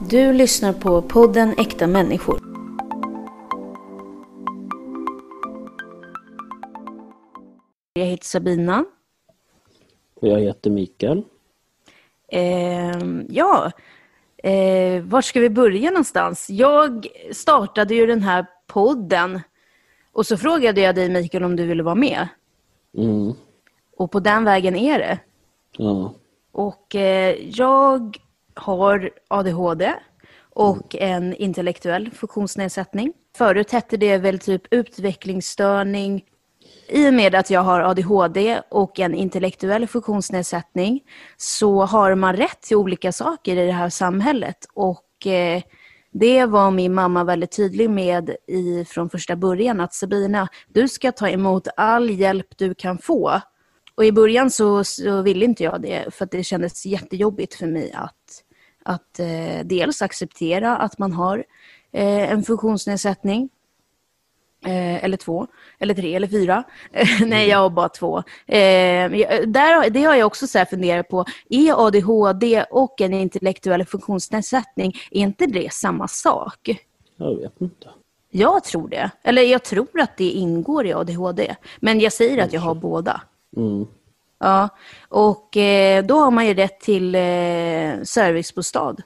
Du lyssnar på podden Äkta människor. Jag heter Sabina. Och jag heter Mikael. Eh, ja, eh, var ska vi börja någonstans? Jag startade ju den här podden och så frågade jag dig Mikael om du ville vara med. Mm. Och på den vägen är det. Ja. Och eh, jag har ADHD och en intellektuell funktionsnedsättning. Förut hette det väl typ utvecklingsstörning. I och med att jag har ADHD och en intellektuell funktionsnedsättning så har man rätt till olika saker i det här samhället. Och eh, det var min mamma väldigt tydlig med i, från första början att Sabina, du ska ta emot all hjälp du kan få. Och i början så, så ville inte jag det för att det kändes jättejobbigt för mig att, att eh, dels acceptera att man har eh, en funktionsnedsättning Eh, eller två, eller tre, eller fyra. Nej, jag har bara två. Eh, där, det har jag också så funderat på. Är ADHD och en intellektuell funktionsnedsättning, är inte det samma sak? Jag vet inte. Jag tror det. Eller jag tror att det ingår i ADHD. Men jag säger att jag har båda. Mm. Ja, och eh, då har man ju rätt till eh, servicebostad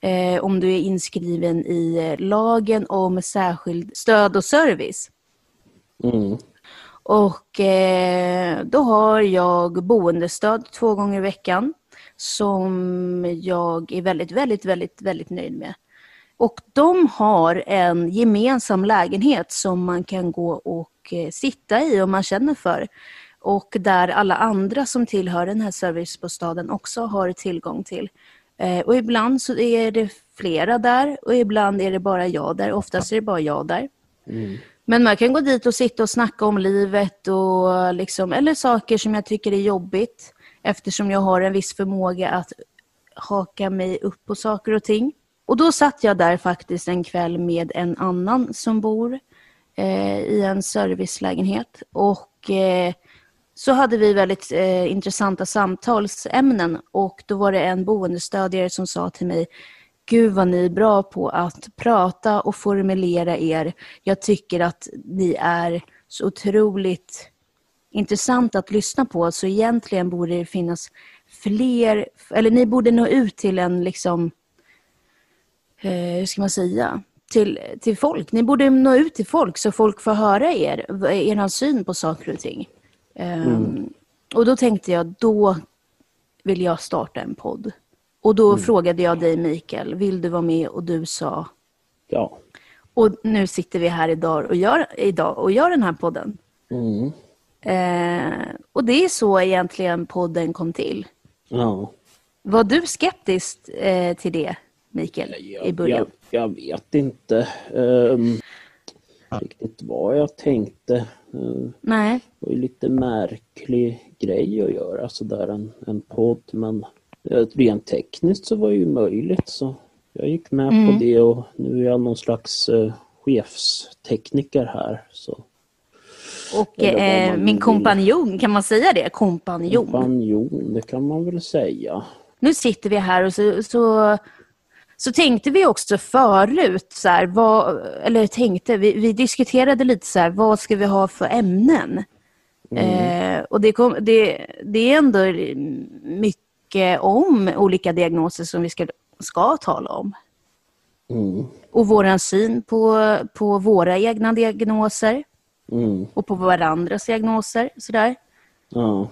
eh, om du är inskriven i lagen om särskild stöd och service. Mm. Och eh, då har jag boendestöd två gånger i veckan som jag är väldigt, väldigt, väldigt, väldigt nöjd med. Och de har en gemensam lägenhet som man kan gå och sitta i om man känner för. Och där alla andra som tillhör den här servicebostaden också har tillgång till. Eh, och ibland så är det flera där och ibland är det bara jag där. Oftast är det bara jag där. Mm. Men man kan gå dit och sitta och snacka om livet och liksom, eller saker som jag tycker är jobbigt eftersom jag har en viss förmåga att haka mig upp på saker och ting. Och då satt jag där faktiskt en kväll med en annan som bor eh, i en servicelägenhet och eh, så hade vi väldigt eh, intressanta samtalsämnen och då var det en boendestödjare som sa till mig Gud vad ni är bra på att prata och formulera er. Jag tycker att ni är så otroligt intressant att lyssna på så egentligen borde det finnas fler, eller ni borde nå ut till en liksom, eh, hur ska man säga, till, till folk. Ni borde nå ut till folk så folk får höra er, er syn på saker och ting. Um, och då tänkte jag, då vill jag starta en podd. Och då frågade jag dig Mikael, vill du vara med? Och du sa Ja. och nu sitter vi här idag och gör, idag och gör den här podden. Mm. Eh, och det är så egentligen podden kom till. Ja. Var du skeptisk eh, till det, Mikael, i början? Jag, jag vet inte um, riktigt vad jag tänkte. Uh, Nej. det var ju lite märklig grej att göra sådär en, en podd men eh, rent tekniskt så var det ju möjligt så jag gick med Mm. på det och nu är jag någon slags uh, chefstekniker här. Så. Och eh, min vill. kompanjon, kan man säga det? Kompanjon. Kompanjon, det kan man väl säga. nu sitter vi här och så, så, så tänkte vi också förut, så här, vad, eller tänkte, vi, vi diskuterade lite så här, vad ska vi ha för ämnen? Eh, och det, kom, det, det är ändå mycket om olika diagnoser som vi ska, ska tala om. Mm. Och vår syn på, på våra egna diagnoser Mm. och på varandras diagnoser. Sådär. Ja.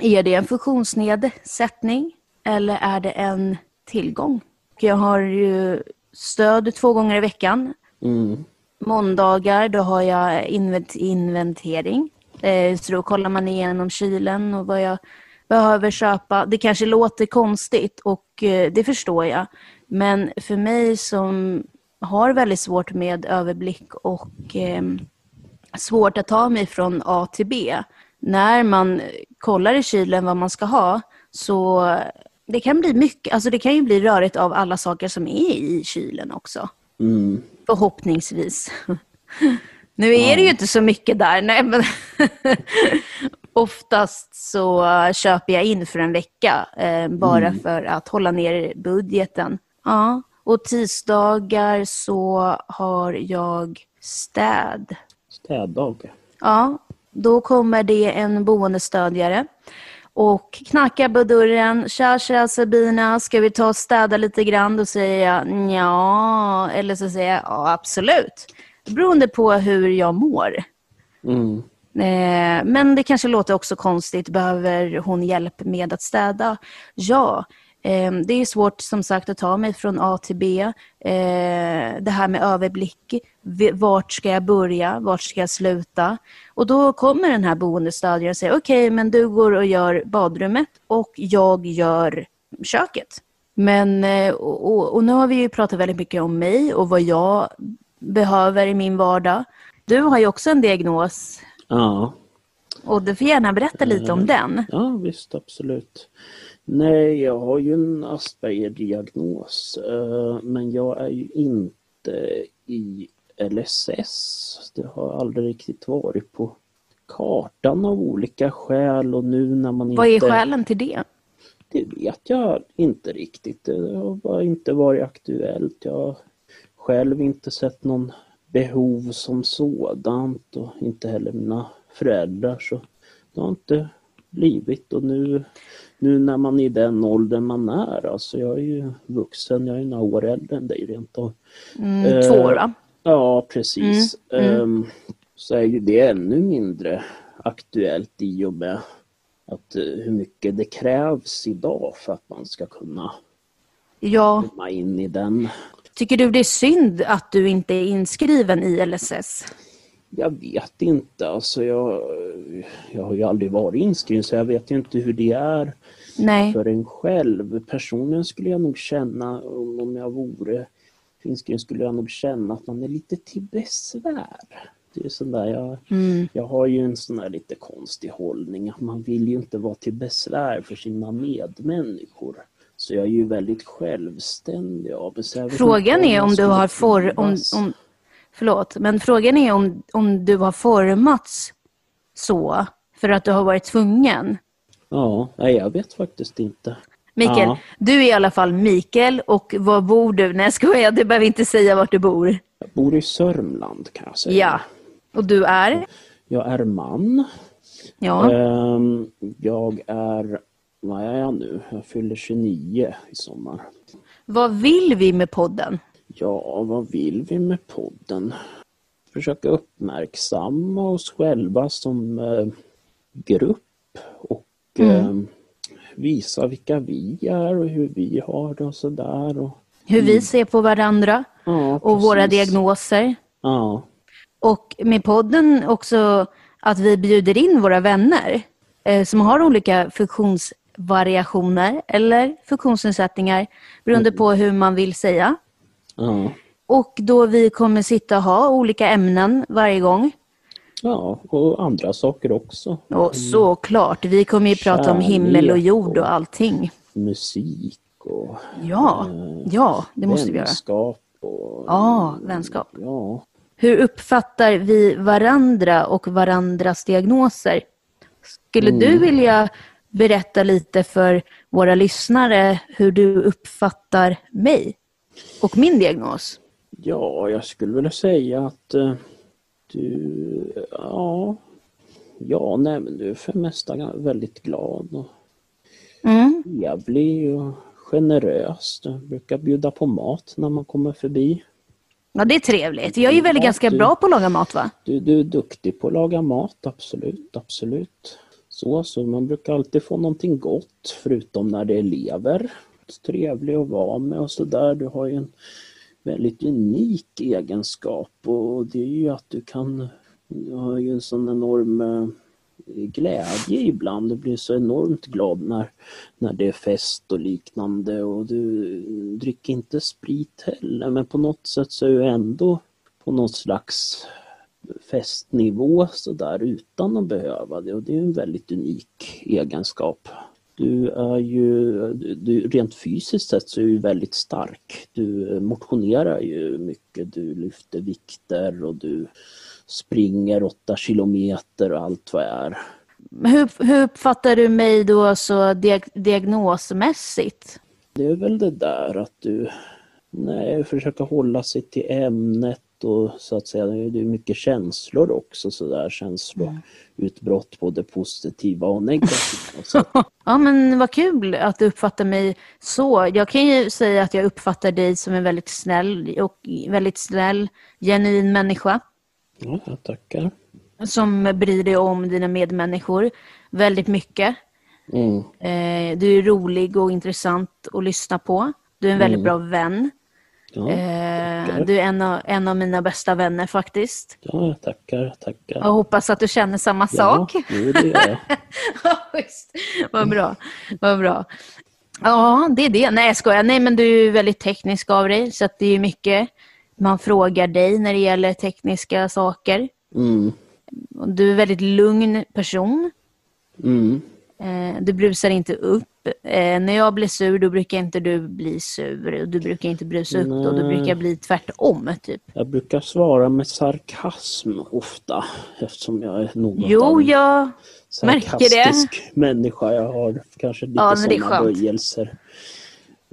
Är det en funktionsnedsättning eller är det en tillgång? Jag har ju stöd två gånger i veckan. Mm. Måndagar då har jag invent- inventering. Eh, så då kollar man igenom kylen och vad jag behöver köpa. Det kanske låter konstigt och eh, det förstår jag. Men för mig som har väldigt svårt med överblick och ehm, svårt att ta mig från A till B. När man kollar i kylen vad man ska ha så det kan bli mycket, alltså det kan ju bli rörigt av alla saker som är i kylen också. Mm. Förhoppningsvis. Nu är det ju inte så mycket där, nej men oftast så köper jag in för en vecka eh, bara för att hålla ner budgeten. Ja, och Och tisdagar så har jag städ. Städdag. Ja, då kommer det en boendestödjare och knackar på dörren. Tja, tja Sabina, ska vi ta och städa lite grann? Då säger jag ja, eller så säger jag ja, absolut. Beroende på hur jag mår. Mm. Eh, men det kanske låter också konstigt. Behöver hon hjälp med att städa? Ja. Eh, det är svårt som sagt att ta mig från A till B. Eh, det här med överblick. Vart ska jag börja? Vart ska jag sluta? Och då kommer den här boendestödjaren och säger okej, okay, men du går och gör badrummet och jag gör köket. Men, och, och, och nu har vi ju pratat väldigt mycket om mig och vad jag behöver i min vardag. Du har ju också en diagnos. Ja. Och du får gärna berätta lite om den. Ja, visst, absolut. Nej, jag har ju en Asperger-diagnos, eh, men jag är ju inte i LSS. Det har aldrig riktigt varit på kartan av olika skäl och nu när man Vad inte... är skälen till det? Det vet jag inte riktigt. Det har inte varit aktuellt. Jag har själv inte sett någon behov som sådant och inte heller mina föräldrar så det har inte blivit och nu, nu när man är i den åldern man är, alltså jag är ju vuxen, jag är några år äldre än dig rent av. Mm, två år va? Ja precis. Mm. Um, så är ju det ännu mindre aktuellt i och med att uh, hur mycket det krävs idag för att man ska kunna ja. komma in i den Tycker du det är synd att du inte är inskriven i LSS? Jag vet inte. Alltså jag, jag har ju aldrig varit inskriven så jag vet inte hur det är Nej. för en själv. Personligen skulle jag nog känna, om jag vore inskriven, skulle jag nog känna att man är lite till besvär. Det är sån där, jag, mm. jag har ju en sån där lite konstig hållning att man vill ju inte vara till besvär för sina medmänniskor. Så jag är ju väldigt självständig av mig. Frågan är om du har for, om, om, Förlåt, men frågan är om, om du har formats så för att du har varit tvungen. Ja, nej, jag vet faktiskt inte. Mikael, ja. du är i alla fall Mikael och var bor du? Nej, jag skojar, du behöver inte säga vart du bor. Jag bor i Sörmland kan jag säga. Ja, och du är? Jag är man. Ja. Ehm, jag är vad är jag nu? Jag fyller 29 i sommar. Vad vill vi med podden? Ja, vad vill vi med podden? Försöka uppmärksamma oss själva som eh, grupp och mm. Visa vilka vi är och hur vi har det och sådär. Och... Hur vi ser på varandra ja, och våra diagnoser. Ja. Och med podden också att vi bjuder in våra vänner eh, som har olika funktions variationer eller funktionsnedsättningar beroende Mm. på hur man vill säga. Ja. Och då vi kommer sitta och ha olika ämnen varje gång. Ja, och andra saker också. Och såklart, vi kommer ju prata om himmel och jord och allting. Musik och Ja, eh, ja, det måste vi göra. vänskap. Och, Ja, vänskap. Ja, Hur uppfattar vi varandra och varandras diagnoser? Skulle Mm. du vilja berätta lite för våra lyssnare hur du uppfattar mig och min diagnos? Ja, jag skulle vilja säga att eh, du, ja, ja, nej men du är för det mesta väldigt glad och Mm. trevlig och generös. Du brukar bjuda på mat när man kommer förbi. Ja, det är trevligt. Jag är ju väldigt Ja, ganska du- bra på att laga mat, va? Du, du är duktig på att laga mat, absolut, absolut. Så, så man brukar alltid få någonting gott, förutom när det är lever. Trevlig att vara med och sådär. Du har ju en väldigt unik egenskap och det är ju att du kan, du har ju en sån enorm eh, glädje ibland. Du blir så enormt glad när, när det är fest och liknande och du mm, dricker inte sprit heller men på något sätt så är du ändå på något slags festnivå sådär utan att behöva det och det är en väldigt unik egenskap. Du är ju, du, rent fysiskt sett så är du väldigt stark. Du motionerar ju mycket, du lyfter vikter och du springer åtta kilometer och allt vad det är. Hur, hur uppfattar du mig då så diag diagnosmässigt? Det är väl det där att du, Nej, försöka hålla sig till ämnet och så att säga, det är mycket känslor också sådär, känsloutbrott både positiva och negativa. Så. Ja, men vad kul att du uppfattar mig så. Jag kan ju säga att jag uppfattar dig som en väldigt snäll och väldigt snäll, genuin människa. Ja, jag tackar. Som bryr dig om dina medmänniskor väldigt mycket. Mm. Eh, du är rolig och intressant att lyssna på. Du är en väldigt Mm. bra vän. Ja, Eh, du är en av, en av mina bästa vänner faktiskt. ja, jag tackar, tackar. Jag hoppas att du känner samma sak. Ja, jo, det gör jag. Ja. Vad bra. Vad bra. Ja, det är det. Nej, jag skojar. Nej, men du är väldigt teknisk av dig, så det är mycket man frågar dig när det gäller tekniska saker. Mm. Du är en väldigt lugn person. Mm. Eh, Du brusar inte upp. Eh, När jag blir sur, då brukar inte du bli sur. Och Du brukar inte brusa upp då. Du Nej. brukar bli tvärtom, typ. Jag brukar svara med sarkasm ofta eftersom jag är något av Jo, en jag det. sarkastisk människa. Jag har kanske lite Ja, sådana böjelser.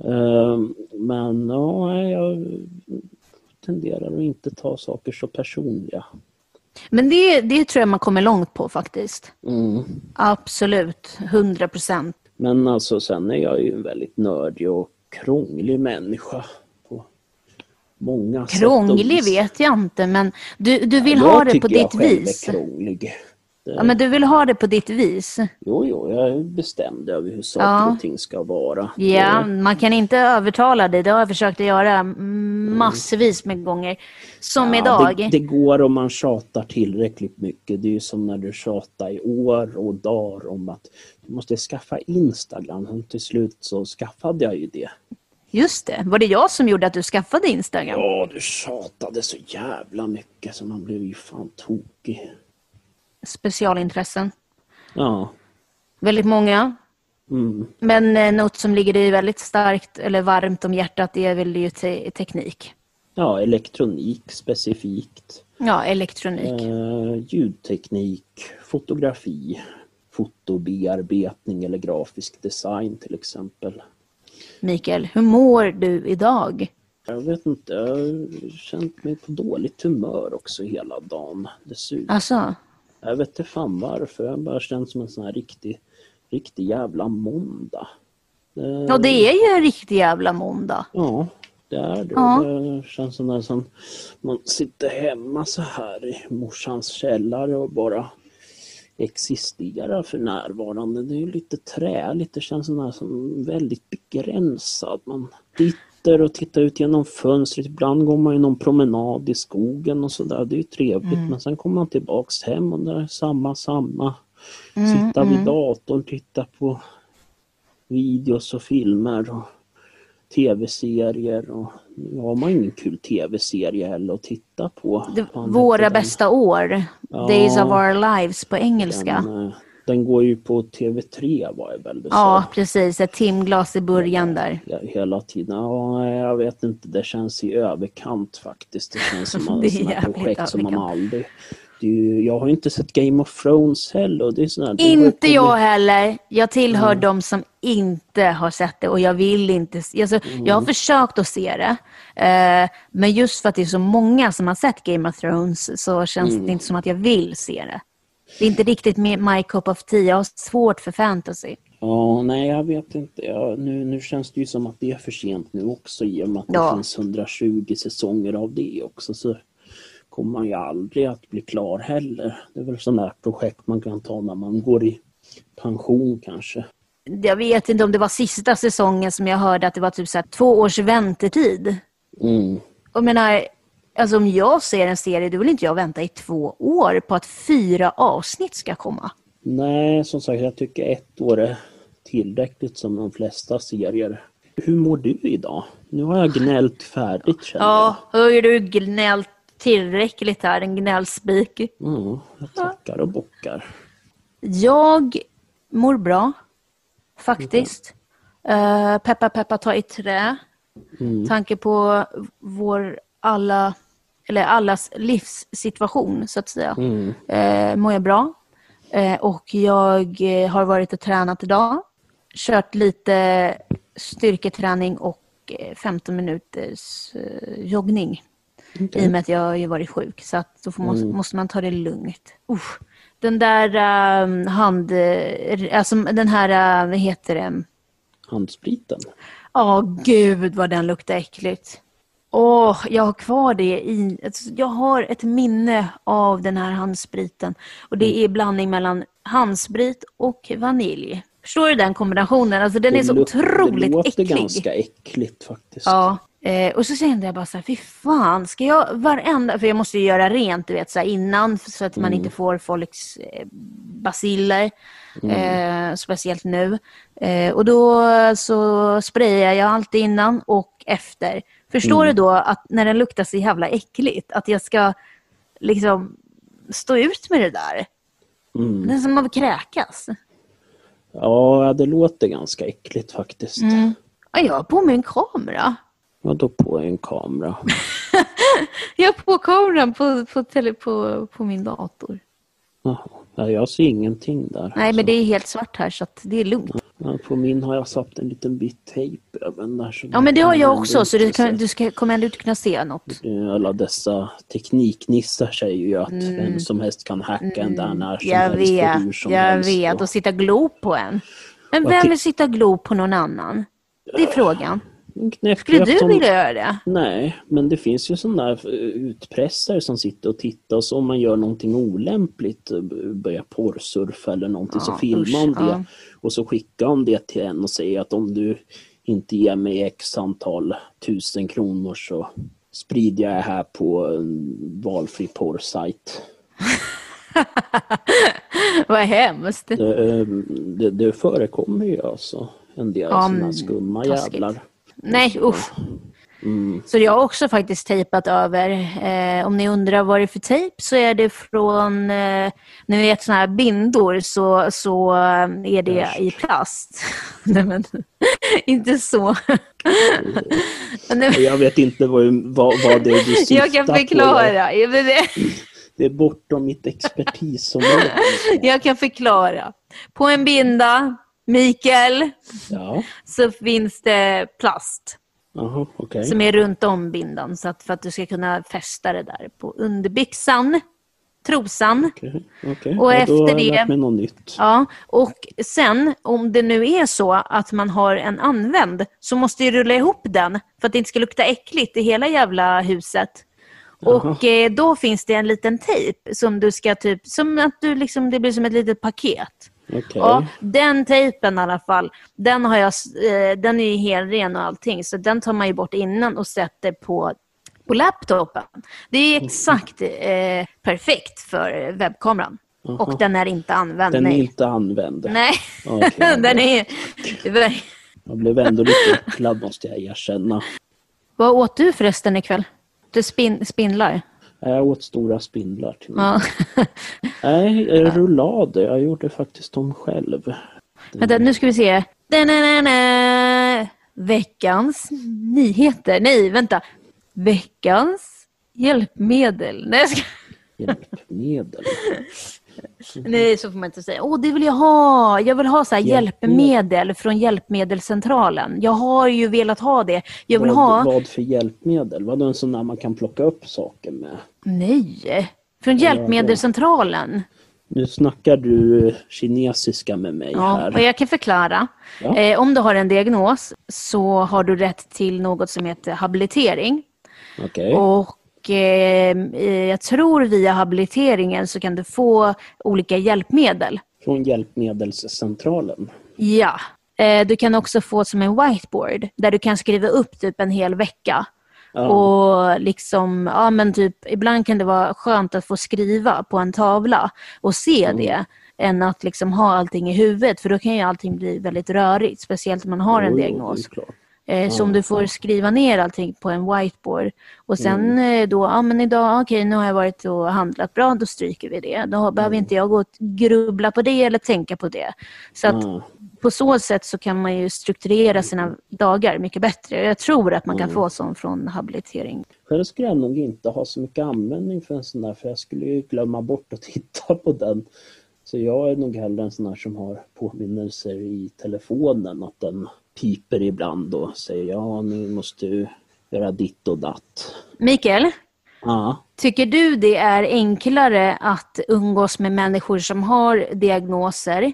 Ehm, Men ja, nej, jag tenderar att inte ta saker så personliga. Men det, det tror jag man kommer långt på faktiskt. Mm. Absolut. 100 procent. Men alltså sen är jag ju en väldigt nördig och krånglig människa. På många sätt Krånglig vis. vet jag inte, men du, du vill jag ha det tycker på jag ditt själv vis. är krånglig. Ja, men du vill ha det på ditt vis. Jo, jo, jag är bestämd över hur saker Ja. och ting ska vara. Ja, man kan inte övertala dig. Det har jag försökt att göra massvis med gånger. Som Ja, idag. Det, det går om man tjatar tillräckligt mycket. Det är som när du tjatar i år och dagar om att du måste skaffa Instagram. Och till slut så skaffade jag ju det. Just det. Var det jag som gjorde att du skaffade Instagram? Ja, du tjatade så jävla mycket så man blev ju fan tokig. Specialintressen. Ja. Väldigt många. Mm. Men eh, något som ligger dig väldigt starkt eller varmt om hjärtat det är väl ju te- teknik. Ja, elektronik specifikt. Ja, elektronik. Eh, ljudteknik, fotografi, fotobearbetning eller grafisk design till exempel. Mikael, hur mår du idag? Jag vet inte, jag har känt mig på dåligt humör också hela dagen. Dessutom. Alltså, Jag vet inte fan varför, jag bara känt som en sån här riktig, riktig jävla måndag. Det, ja det är ju en riktig jävla måndag. Ja, det är det. Ja. Det känns som när som man sitter hemma så här i morsans källare och bara existerar för närvarande. Det är ju lite träligt, det känns som, som väldigt begränsad. Man sitter och tittar ut genom fönstret. Ibland går man ju någon promenad i skogen och sådär. Det är ju trevligt. Mm. Men sen kommer man tillbaks hem och det är samma, samma. Mm, Sitta vid datorn, titta på videos och filmer och tv-serier. Och nu har man ingen kul tv-serie heller att titta på. Det, våra bästa år. Ja. Days of our lives på engelska. Den, eh, den går ju på TV3 var det väl du Ja, precis. Ett timglas i början där. Hela tiden. Ja, jag vet inte, det känns i överkant faktiskt. Det känns som att sådana jävligt projekt som man aldrig... Ju, jag har inte sett Game of Thrones heller. Det är sådär, Inte jag heller. Jag tillhör de som inte har sett det och jag vill inte. Alltså, Jag har försökt att se det. Eh, men just för att det är så många som har sett Game of Thrones så känns det inte som att jag vill se det. Det är inte riktigt med my cup of tea. Jag har svårt för fantasy. Ja, nej jag vet inte. Ja, nu, nu känns det ju som att det är för sent nu också i och med att det Ja. finns 120 säsonger av det också. Så kommer man ju aldrig att bli klar heller. Det är väl sådana här projekt man kan ta när man går i pension kanske. Jag vet inte om det var sista säsongen som jag hörde att det var typ så två års väntetid. Mm. Jag menar, alltså om jag ser en serie, då vill inte jag vänta i två år på att fyra avsnitt ska komma. Nej, som sagt jag tycker ett år är tillräckligt som de flesta serier. Hur mår du idag? Nu har jag gnällt färdigt känner Ja, hör du gnällt tillräckligt här, en gnällspik. jag. Mm, jag tackar och bockar. Jag mår bra, faktiskt. Uh, peppa peppa ta i trä. Mm. Tanke på vår alla, eller allas livssituation, så att säga. Mm. eh, mår jag bra. Eh, och jag eh, har varit och tränat idag. Kört lite styrketräning och och eh, 15 minuters joggning. Okej. I och med att jag har varit sjuk. Så att då måste, Mm. måste man ta det lugnt. Usch. Den där eh, hand... Alltså den här, eh, vad heter det? Handspriten. Ja, gud vad den luktar äckligt. Åh, jag har kvar det i... alltså, Jag har ett minne av den här handspriten. Och det är blandning mellan handsprit och vanilj. Förstår du den kombinationen? Alltså den är så Det luk- otroligt Det låter äcklig. ganska äckligt faktiskt. Ja. Eh, och så kände jag bara så här, fy fan, ska jag varenda, för jag måste ju göra rent du vet så här, innan så att man inte får folks eh, basiller. Eh, speciellt nu. Eh, och då så sprayar jag alltid innan och efter. Förstår du då att när den luktar så jävla äckligt, att jag ska liksom stå ut med det där? Mm. Det är som att kräkas. Ja, det låter ganska äckligt faktiskt. Mm. Ja, jag har på mig en kamera. Vadå på en kamera? Jag har på kameran på, på, tele, på, på min dator. Jaha. Ja, jag ser ingenting där. Nej, Så- men det är helt svart här så det är lugnt. Ja, på min har jag satt en liten bit tejp den där. Så Ja, men det har jag också, så du, kan, du ska, kommer ändå inte kunna se något. Alla dessa tekniknissar säger ju att vem som helst kan hacka en där när som Mm. Jag helst hur vet, som jag helst. vet. och- sitta glo på en. Men vem vill sitta glo på någon annan? Det är frågan. Skulle du som- vilja göra det? Nej, men det finns ju sådana där eh, utpressare som sitter och tittar och så om man gör någonting olämpligt, eh, börjar porrsurfa eller någonting, så Ja, filmar usch, de det ja. och så skickar de det till en och säger att om du inte ger mig x antal tusen kronor så sprider jag det här på en valfri porrsajt. Vad hemskt. Det, eh, det, det förekommer ju alltså en del Ja, sådana skumma taskigt. jävlar. Nej, usch. Mm. Så jag har också faktiskt tejpat över. Eh, om ni undrar vad det är för tejp så är det från, eh, ni vet sådana här bindor så, så eh, är det Värst. i plast. Nej men, inte så. Jag vet inte vad, vad, vad det är du syftar jag kan på. Förklara. Det- Det är bortom mitt expertisområde. Jag kan förklara. På en binda, Mikael, Ja, så finns det plast jaha, okej. som är runt om bindan så att för att du ska kunna fästa det där på underbyxan, trosan. Okej, okej. Och Ja, efter då har jag det- lärt mig något nytt. Ja, och sen om det nu är så att man har en använd så måste du rulla ihop den för att det inte ska lukta äckligt i hela jävla huset. Och eh, då finns det en liten tejp som du ska typ, som att du liksom, det blir som ett litet paket. Okej. Ja, den tejpen i alla fall, den, har jag, eh, den är ju helren och allting, så den tar man ju bort innan och sätter på, på laptopen. Det är exakt eh, perfekt för webbkameran. Och den är inte använd. Den är nej. inte använd. nej. Okej, den är... Jag blev ändå lite äcklad måste jag erkänna. Vad åt du förresten ikväll? Du spin, spindlar? Jag åt stora spindlar till. Ja. Nej, rullader. Jag gjorde faktiskt dem själv. Vänta, nu ska vi se. Veckans nyheter. Nej, vänta. Veckans hjälpmedel. Nej, jag ska... Hjälpmedel. Nej, så får man inte säga. Åh, det vill jag ha. Jag vill ha så här Hjälpmedel. från Hjälpmedelscentralen. Jag har ju velat ha det. Jag vill vad, ha... vad för hjälpmedel? Vadå en sån där man kan plocka upp saker med? Nej. Från Hjälpmedelscentralen. Nu snackar du kinesiska med mig Ja, och här. jag kan förklara. Ja. Eh, om du har en diagnos så har du rätt till något som heter habilitering. Och eh, jag tror via habiliteringen så kan du få olika hjälpmedel. Från Hjälpmedelscentralen. Ja. Eh, du kan också få som en whiteboard där du kan skriva upp typ en hel vecka. Ja. Och liksom, ja men typ, ibland kan det vara skönt att få skriva på en tavla och se Mm. det än att liksom ha allting i huvudet för då kan ju allting bli väldigt rörigt, speciellt om man har en jo, diagnos. det Eh, så om du får skriva ner allting på en whiteboard och sen Mm. eh, då, ja men idag, okej nu har jag varit och handlat bra, då stryker vi det. Då behöver Mm. inte jag gå och grubbla på det eller tänka på det. Så att Ja. på så sätt så kan man ju strukturera sina dagar mycket bättre. Jag tror att man kan få sån från habilitering. Själv skulle jag nog inte ha så mycket användning för en sån där för jag skulle ju glömma bort att titta på den. Så jag är nog hellre en sån här som har påminnelser i telefonen att den piper ibland och säger ja, nu måste du göra ditt och datt. Mikael, Ja. tycker du det är enklare att umgås med människor som har diagnoser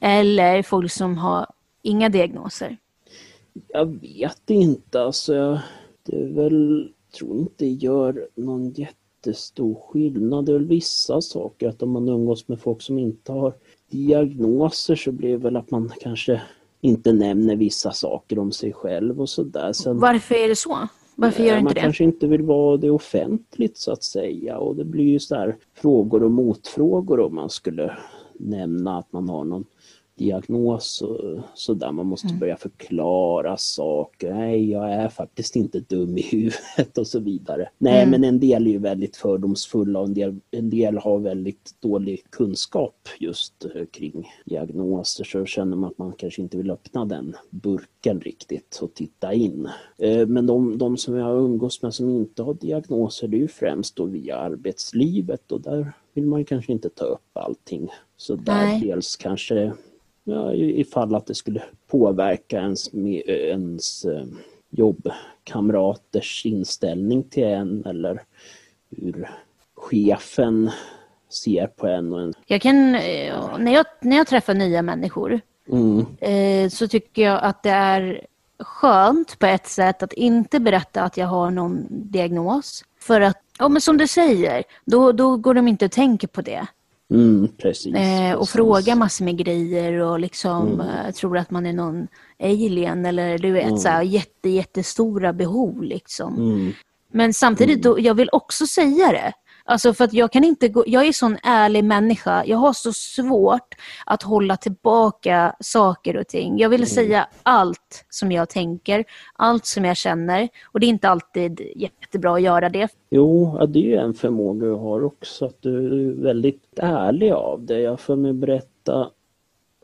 eller folk som har inga diagnoser? Jag vet inte, alltså. jag- Det är väl, tror inte det gör någon jättestor skillnad. Det är väl vissa saker, att om man umgås med folk som inte har diagnoser så blir det väl att man kanske inte nämner vissa saker om sig själv och sådär. Varför är det så? Varför gör inte man det? kanske inte vill vara det offentligt så att säga och det blir ju så här frågor och motfrågor om man skulle nämna att man har någon diagnos och sådär. Man måste Mm. börja förklara saker. Nej, jag är faktiskt inte dum i huvudet och så vidare. Nej, Mm. men en del är ju väldigt fördomsfulla och en del, en del har väldigt dålig kunskap just eh, kring diagnoser. Så känner man att man kanske inte vill öppna den burken riktigt och titta in. Eh, Men de, de som jag umgås med som inte har diagnoser, det är ju främst då via arbetslivet och där vill man kanske inte ta upp allting. Så där Nej. dels kanske ja, ifall att det skulle påverka ens, ens eh, jobbkamraters inställning till en eller hur chefen ser på en. Och en. Jag kan, eh, när, jag, när jag träffar nya människor Mm, eh, så tycker jag att det är skönt på ett sätt att inte berätta att jag har någon diagnos. För att, ja men som du säger, då, då går de inte och tänker på det. Mm, precis. Eh, och precis. frågar massor med grejer och liksom eh, tror att man är någon alien eller du vet så här, jätte, jättestora behov liksom. Mm, Men samtidigt, då, jag vill också säga det. Alltså för att jag kan inte gå, jag är sån ärlig människa. Jag har så svårt att hålla tillbaka saker och ting. Jag vill säga allt som jag tänker, allt som jag känner. Och det är inte alltid jättebra att göra det. Jo, ja, det är en förmåga du har också, att du är väldigt ärlig av det. Jag får mig berätta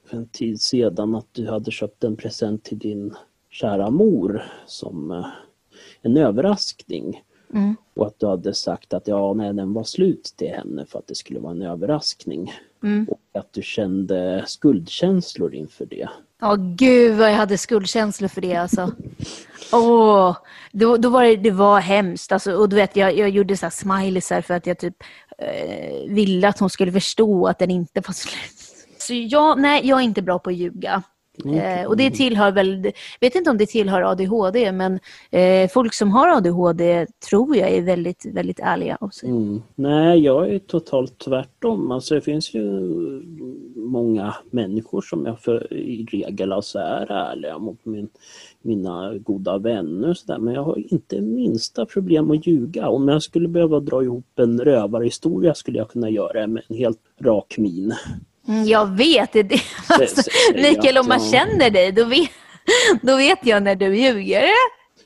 för en tid sedan att du hade köpt en present till din kära mor som eh, en överraskning. Mm. Och att du hade sagt att ja, nej, den var slut till henne för att det skulle vara en överraskning. Mm. Och att du kände skuldkänslor inför det. Ja, gud vad jag hade skuldkänslor för det alltså. Åh, då, då var det, det var hemskt. Alltså, och du vet, jag, jag gjorde så här smileysar för att jag typ eh, ville att hon skulle förstå att den inte var slut. Så jag, nej, jag är inte bra på att ljuga. Eh, och det tillhör väl, vet inte om det tillhör ADHD, men eh, folk som har ADHD tror jag är väldigt, väldigt ärliga. Mm. Nej, jag är totalt tvärtom. Alltså det finns ju många människor som jag för, i regel alltså är ärliga mot min, mina goda vänner och så där. Men jag har inte minsta problem att ljuga. Om jag skulle behöva dra ihop en rövarhistoria skulle jag kunna göra det med en helt rak min. Mm, jag vet det. det alltså, Mikael, om man känner dig, då vet, då vet jag när du ljuger.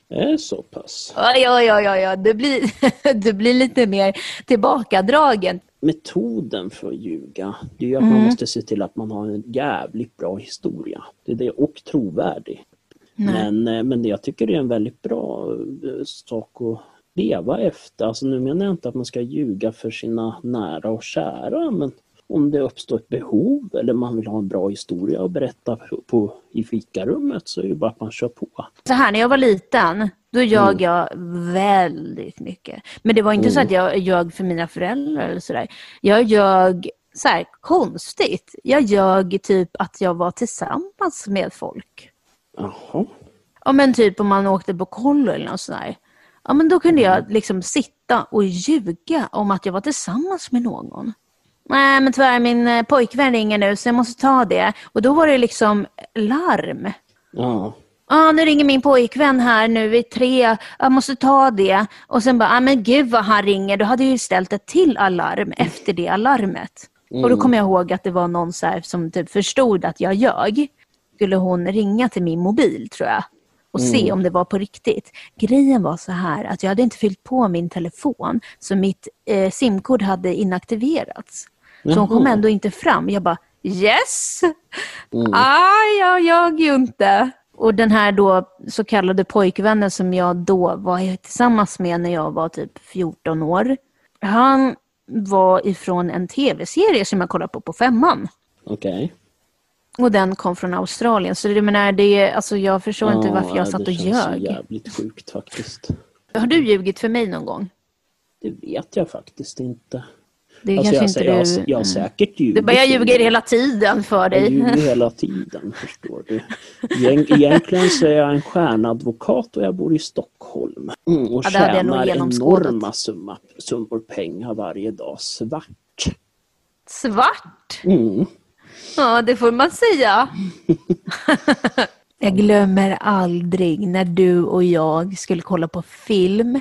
Är så pass. Ja, ja, ja, ja. Du, blir, du blir lite mer tillbakadragen. Metoden för att ljuga, det är ju att man måste se till att man har en jävligt bra historia. Det är det, och trovärdig. Men, eh, men det, jag tycker det är en väldigt bra eh, sak att leva efter. Alltså nu menar jag inte att man ska ljuga för sina nära och kära, men om det uppstår ett behov eller man vill ha en bra historia att berätta på, i fikarummet så är det bara att man kör på. Så här, när jag var liten, då ljög jag väldigt mycket. Men det var inte så att jag ljög för mina föräldrar eller sådär. Jag ljög så här, konstigt. Jag ljög typ att jag var tillsammans med folk. Jaha. Ja men typ om man åkte på kollo eller något sådär. Ja men då kunde jag liksom sitta och ljuga om att jag var tillsammans med någon. Nej men tyvärr min eh, pojkvän ringer nu så jag måste ta det. Och då var det liksom larm. Ja. Ja, nu ringer min pojkvän här nu vid tre. Jag måste ta det. Och sen bara, ah, men gud vad han ringer. Då hade jag ju ställt ett till alarm efter det alarmet. Och då kom jag ihåg att det var någon som typ förstod att jag ljög. Skulle hon ringa till min mobil tror jag. Och se om det var på riktigt. Grejen var så här att jag hade inte fyllt på min telefon. Så mitt eh, simkort hade inaktiverats. Så hon kom Jaha. ändå inte fram. Jag bara yes! Ah, jag ljög ju inte. Och den här då så kallade pojkvännen som jag då var tillsammans med när jag var typ 14 år. Han var ifrån en tv-serie som jag kollade på på femman. Okej. Och den kom från Australien. Så det menar, det alltså jag förstår inte varför jag satt och det känns ljög. jävligt sjukt faktiskt. Har du ljugit för mig någon gång? Det vet jag faktiskt inte. Det är Alltså, jag, säger, inte jag, du... jag har säkert ljugit. Du bara, jag ljuger hela tiden för Jag dig. ljuger hela tiden, förstår du. Egent- Egentligen så är jag en stjärnadvokat och jag bor i Stockholm. Mm, och Ja, jag tjänar enorma summa, summor pengar varje dag svart. Svart? Mm. Ja, det får man säga. jag glömmer aldrig när du och jag skulle kolla på film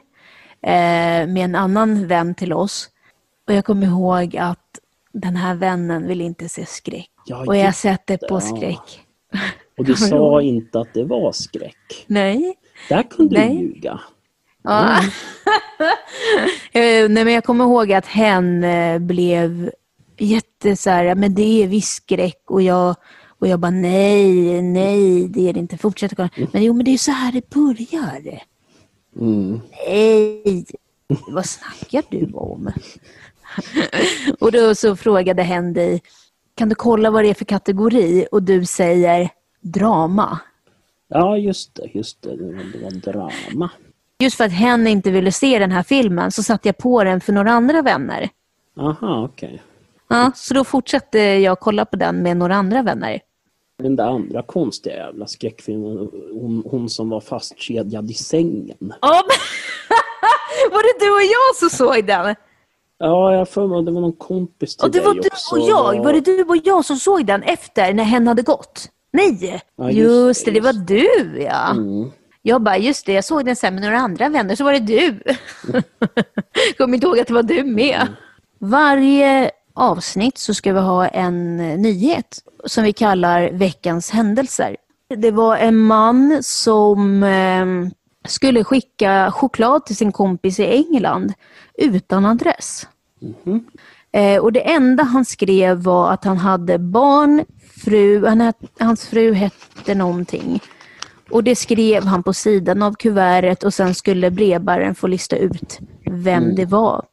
eh, med en annan vän till oss. Och jag kommer ihåg att den här vännen ville inte se skräck. Ja, Och jag sätter på det. skräck. Och du sa inte att det var skräck. Nej. Där kunde Nej. du ljuga. Ja. Eh, Nej, men jag kommer ihåg att hen eh, blev jätte så här, men det är visst skräck och jag, och jag bara nej, nej, det är det inte, fortsätt kolla. Men jo, men det är så här det börjar. Mm. Nej, vad snackar du om? och då så frågade hen dig, kan du kolla vad det är för kategori? Och du säger drama. Ja, just det, just det. Det var, drama. Just för att hen inte ville se den här filmen så satte jag på den för några andra vänner. Aha, okej. Ja, så då fortsatte jag kolla på den med några andra vänner. Den där andra konstiga jävla skräckfilmen, hon, hon som var fastkedjad i sängen. Ja, men... var det du och jag som såg den? Ja, jag för mig det var någon kompis till Och det dig var du också. och jag. Var det du och jag som såg den efter när hen hade gått? Nej, Ja, just, just det, det, var du ja. Mm. Jag bara, just det, jag såg den sen med några andra vänner, så var det du. Kommer inte ihåg att det var du med. Varje avsnitt så ska vi ha en eh, nyhet som vi kallar veckans händelser. Det var en man som eh, skulle skicka choklad till sin kompis i England utan adress. Eh, och det enda han skrev var att han hade barn, fru, han hans fru hette någonting. Och det skrev han på sidan av kuvertet och sen skulle brevbäraren få lista ut vem det var.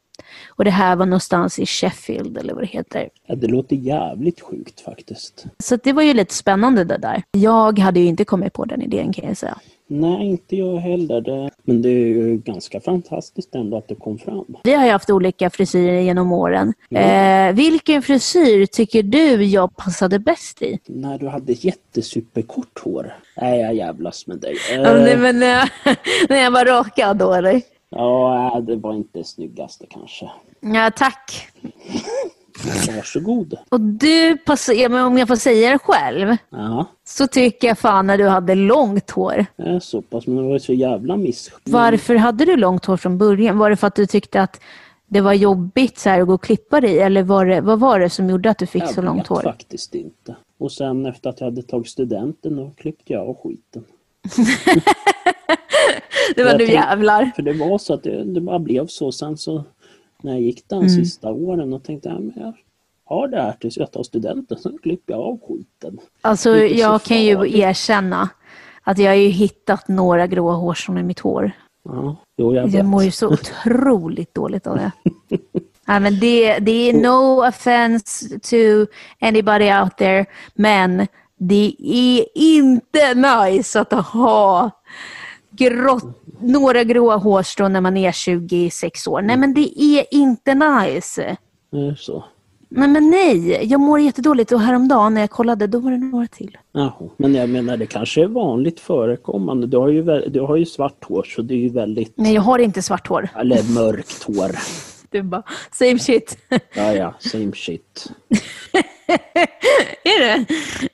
Och det här var någonstans i Sheffield eller vad det heter. Ja, det låter jävligt sjukt faktiskt. Så det var ju lite spännande det där. Jag hade ju inte kommit på den idén kan jag säga. Nej, inte jag heller. Men det är ju ganska fantastiskt ändå att det kom fram. Vi har ju haft olika frisyrer genom åren. Eh, vilken frisyr tycker du jag passade bäst i? När du hade jättesuperkort hår. Nej, jag jävlas med dig. Ja, nej, Eh, men, eh, när jag var rakad då eller? ja, det var inte snyggaste kanske. Ja, tack. Varsågod. Och du, pass- ja, men om jag får säga det själv, Ja, så tycker jag fan när du hade långt hår. är så pass. Men det var ju så jävla miss. Varför hade du långt hår från början? Var det för att du tyckte att det var jobbigt så här, att gå och klippa dig? Eller var det, vad var det som gjorde att du fick så Jag långt vet hår? faktiskt inte. Och sen efter att jag hade tagit studenten då klippte jag av skiten. Det var Jag nu tänkte- jävlar. För det var så att det, det bara blev så. Sen så när jag gick Mm. de sista åren och tänkte men jag har det här tills jag tar studenten. Sen klipper jag av skiten. Alltså, jag kan ju erkänna att jag har ju hittat några gråa hårstrån i mitt hår. Ja, jo, jag vet. Jag mår ju så otroligt dåligt av det. Nej, men det, det är no offense to anybody out there, men det är inte nice att ha grått, några gråa hårstrån när man är 26 år. Nej, men det är inte nice. Det är så. Nej, men nej. Jag mår jättedåligt och häromdagen när jag kollade, då var det några till. Jaha. Men jag menar det kanske är vanligt förekommande. Du har ju, du har ju svart hår så det är ju väldigt, Nej, jag har inte svart hår. eller mörkt hår. Du bara, same shit. Ja, ja, same shit. Är det?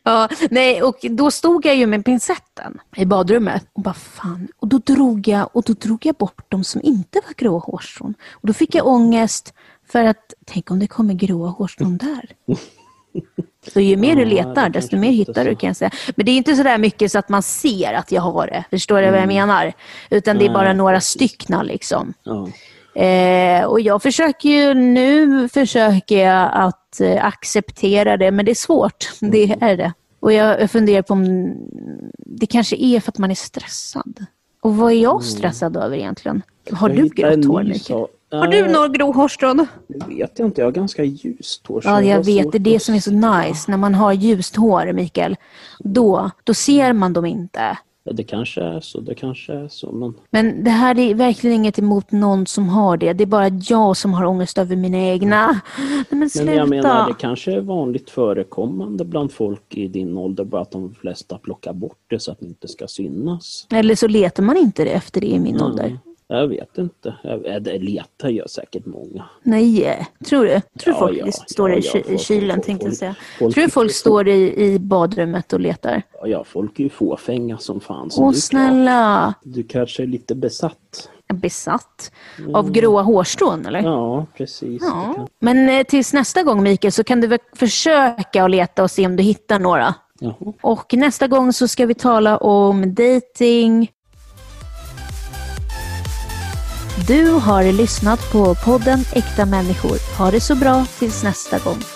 Ja, nej, och då stod jag ju med pincetten i badrummet och bara fan. Och då drog jag, och då drog jag bort de som inte var gråa hårstrån. Och då fick jag ångest för att, tänk om det kommer gråa hårstrån där. Så ju mer du letar, desto mer hittar du kan jag säga. Men det är inte så där mycket så att man ser att jag har det. Förstår du vad jag menar? Utan det är Mm. Bara några styckna liksom. Ja. Eh, och jag försöker ju nu försöker jag att eh, acceptera det, men det är svårt. Det är det. Och jag, funderar på om det kanske är för att man är stressad. Och vad är jag stressad över egentligen? Har Mm. Jag du grått hår, Mikael? Har du några grå hårstrån? Det vet jag inte, jag har ganska ljust hår. Ja, jag vet. Det är det som är så nice. När man har ljust hår, Mikael, då, då ser man dem inte. Ja, det kanske är så, det kanske är så. Men Men det här är verkligen inget emot någon som har det. Det är bara jag som har ångest över mina egna. Nej, men sluta. Men jag menar, det kanske är vanligt förekommande bland folk i din ålder, bara att de flesta plockar bort det så att det inte ska synas. Eller så letar man inte efter det i min ålder. Mm. Jag vet inte. Jag, äh, det letar gör säkert många. Nej, tror du? Tror Ja, folk ja, står ja, i, ja, i kylen, folk- tänkte jag säga. folk- tror du folk står i, i badrummet och letar? Ja, folk är ju fåfänga som fan. Åh, du, snälla! Du kanske är lite besatt. Besatt? Av gråa hårstrån, eller? Mm. Ja, precis. Kan- Men eh, tills nästa gång, Mikael, så kan du väl försöka att leta och se om du hittar några. Jaha. Och nästa gång så ska vi tala om dating. Du har lyssnat på podden Äkta människor. Ha det så bra tills nästa gång.